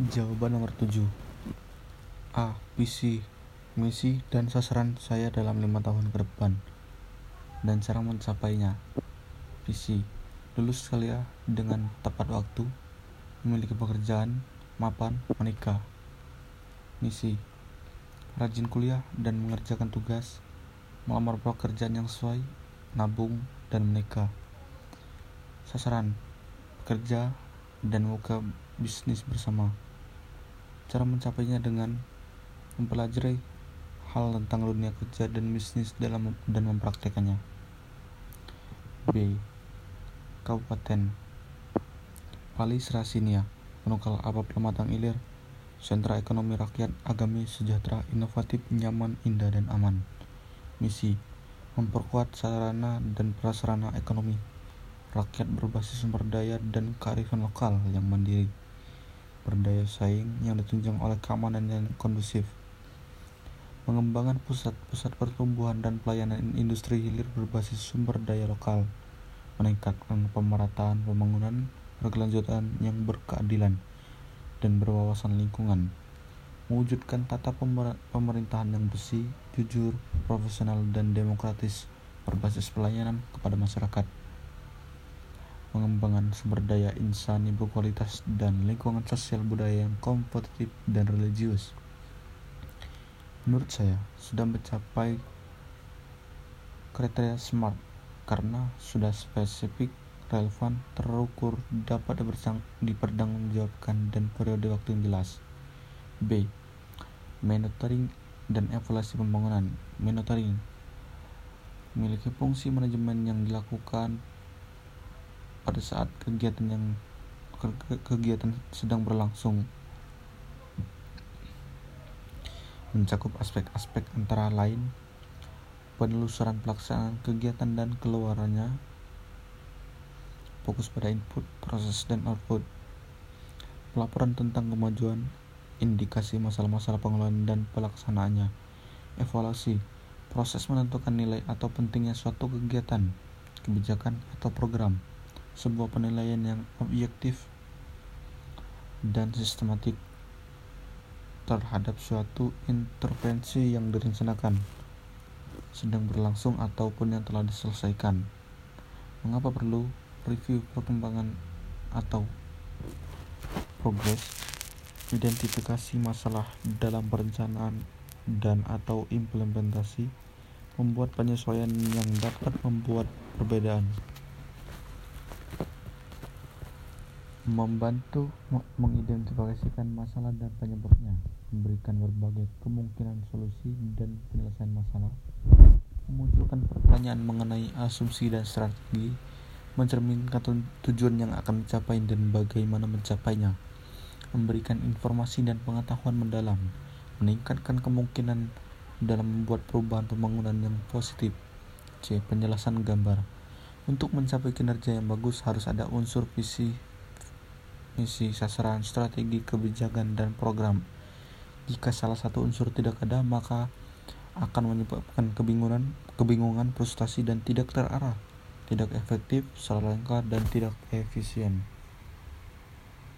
Jawaban nomor 7 A. Visi, misi, dan sasaran saya dalam lima tahun ke depan. Dan cara mencapainya. Visi Lulus kuliah dengan tepat waktu Memiliki pekerjaan, mapan, menikah. Misi Rajin kuliah dan mengerjakan tugas Melamar pekerjaan yang sesuai Nabung dan menikah. Sasaran Kerja dan buka bisnis bersama Cara mencapainya dengan mempelajari hal tentang dunia kerja dan bisnis dalam dan mempraktekannya. B. Kabupaten Pali Serasinia, Penukal Apa Pematang Ilir, Sentra Ekonomi Rakyat, Agami, Sejahtera, Inovatif, Nyaman, Indah, dan Aman. Misi Memperkuat sarana dan prasarana ekonomi rakyat berbasis sumber daya dan kearifan lokal yang mandiri berdaya saing yang ditunjang oleh keamanan yang kondusif. Pengembangan pusat-pusat pertumbuhan dan pelayanan industri hilir berbasis sumber daya lokal, meningkatkan pemerataan pembangunan berkelanjutan yang berkeadilan dan berwawasan lingkungan, mewujudkan tata pemerintahan yang bersih, jujur, profesional, dan demokratis berbasis pelayanan kepada masyarakat pengembangan sumber daya insani berkualitas dan lingkungan sosial budaya yang kompetitif dan religius. Menurut saya, sudah mencapai kriteria SMART karena sudah spesifik, relevan, terukur, dapat dipertanggungjawabkan dan periode waktu yang jelas. B. Monitoring dan evaluasi pembangunan. Monitoring memiliki fungsi manajemen yang dilakukan pada saat kegiatan yang kegiatan sedang berlangsung. Mencakup aspek-aspek antara lain penelusuran pelaksanaan kegiatan dan keluarannya fokus pada input, proses, dan output pelaporan tentang kemajuan indikasi masalah-masalah pengelolaan dan pelaksanaannya evaluasi proses menentukan nilai atau pentingnya suatu kegiatan kebijakan atau program sebuah penilaian yang objektif dan sistematik terhadap suatu intervensi yang direncanakan, sedang berlangsung ataupun yang telah diselesaikan. Mengapa perlu review perkembangan atau progres, identifikasi masalah dalam perencanaan dan atau implementasi, membuat penyesuaian yang dapat membuat perbedaan. Membantu mengidentifikasikan masalah dan penyebabnya, memberikan berbagai kemungkinan solusi dan penyelesaian masalah, memunculkan pertanyaan mengenai asumsi dan strategi, mencerminkan tujuan yang akan mencapai dan bagaimana mencapainya, memberikan informasi dan pengetahuan mendalam, meningkatkan kemungkinan dalam membuat perubahan pembangunan yang positif. C. Penjelasan gambar. Untuk mencapai kinerja yang bagus harus ada unsur visi misi, sasaran, strategi, kebijakan, dan program. Jika salah satu unsur tidak ada, maka akan menyebabkan kebingungan, kebingungan, frustasi, dan tidak terarah, tidak efektif, salah langkah, dan tidak efisien.